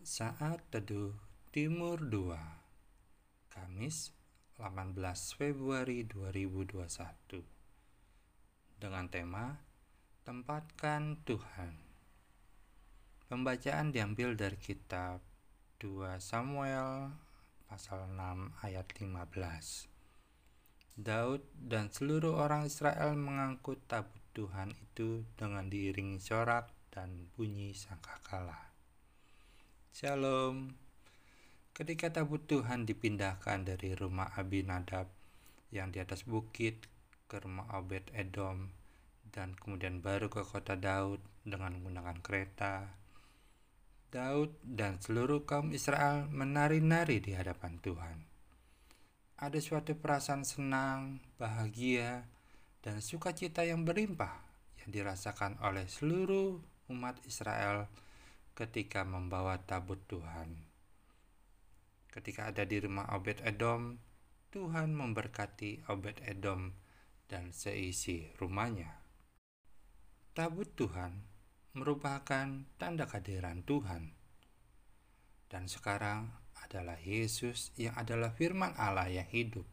Saat Teduh Timur 2 Kamis 18 Februari 2021 Dengan tema Tempatkan Tuhan. Pembacaan diambil dari kitab 2 Samuel pasal 6 ayat 15 Daud dan seluruh orang Israel mengangkut tabut Tuhan itu dengan diiringi sorak dan bunyi sangkakala. Shalom. Ketika tabut Tuhan dipindahkan dari rumah Abinadab yang di atas bukit ke rumah Obed Edom dan kemudian baru ke kota Daud dengan menggunakan kereta, Daud dan seluruh kaum Israel menari-nari di hadapan Tuhan. Ada suatu perasaan senang, bahagia, dan sukacita yang berlimpah yang dirasakan oleh seluruh umat Israel ketika membawa tabut Tuhan. Ketika ada di rumah Obed Edom, Tuhan memberkati Obed Edom dan seisi rumahnya. Tabut Tuhan merupakan tanda kehadiran Tuhan. Dan sekarang adalah Yesus yang adalah firman Allah yang hidup.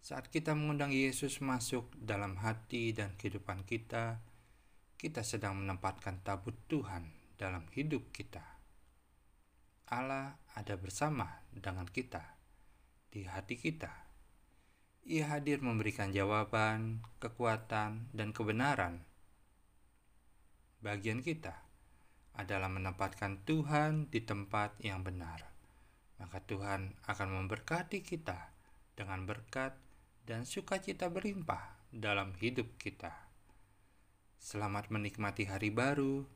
Saat kita mengundang Yesus masuk dalam hati dan kehidupan kita, kita sedang menempatkan tabut Tuhan dalam hidup kita. Allah ada bersama dengan kita di hati kita. Ia hadir memberikan jawaban, kekuatan, dan kebenaran. Bagian kita adalah menempatkan Tuhan di tempat yang benar. Maka Tuhan akan memberkati kita dengan berkat dan sukacita berlimpah dalam hidup kita. Selamat menikmati hari baru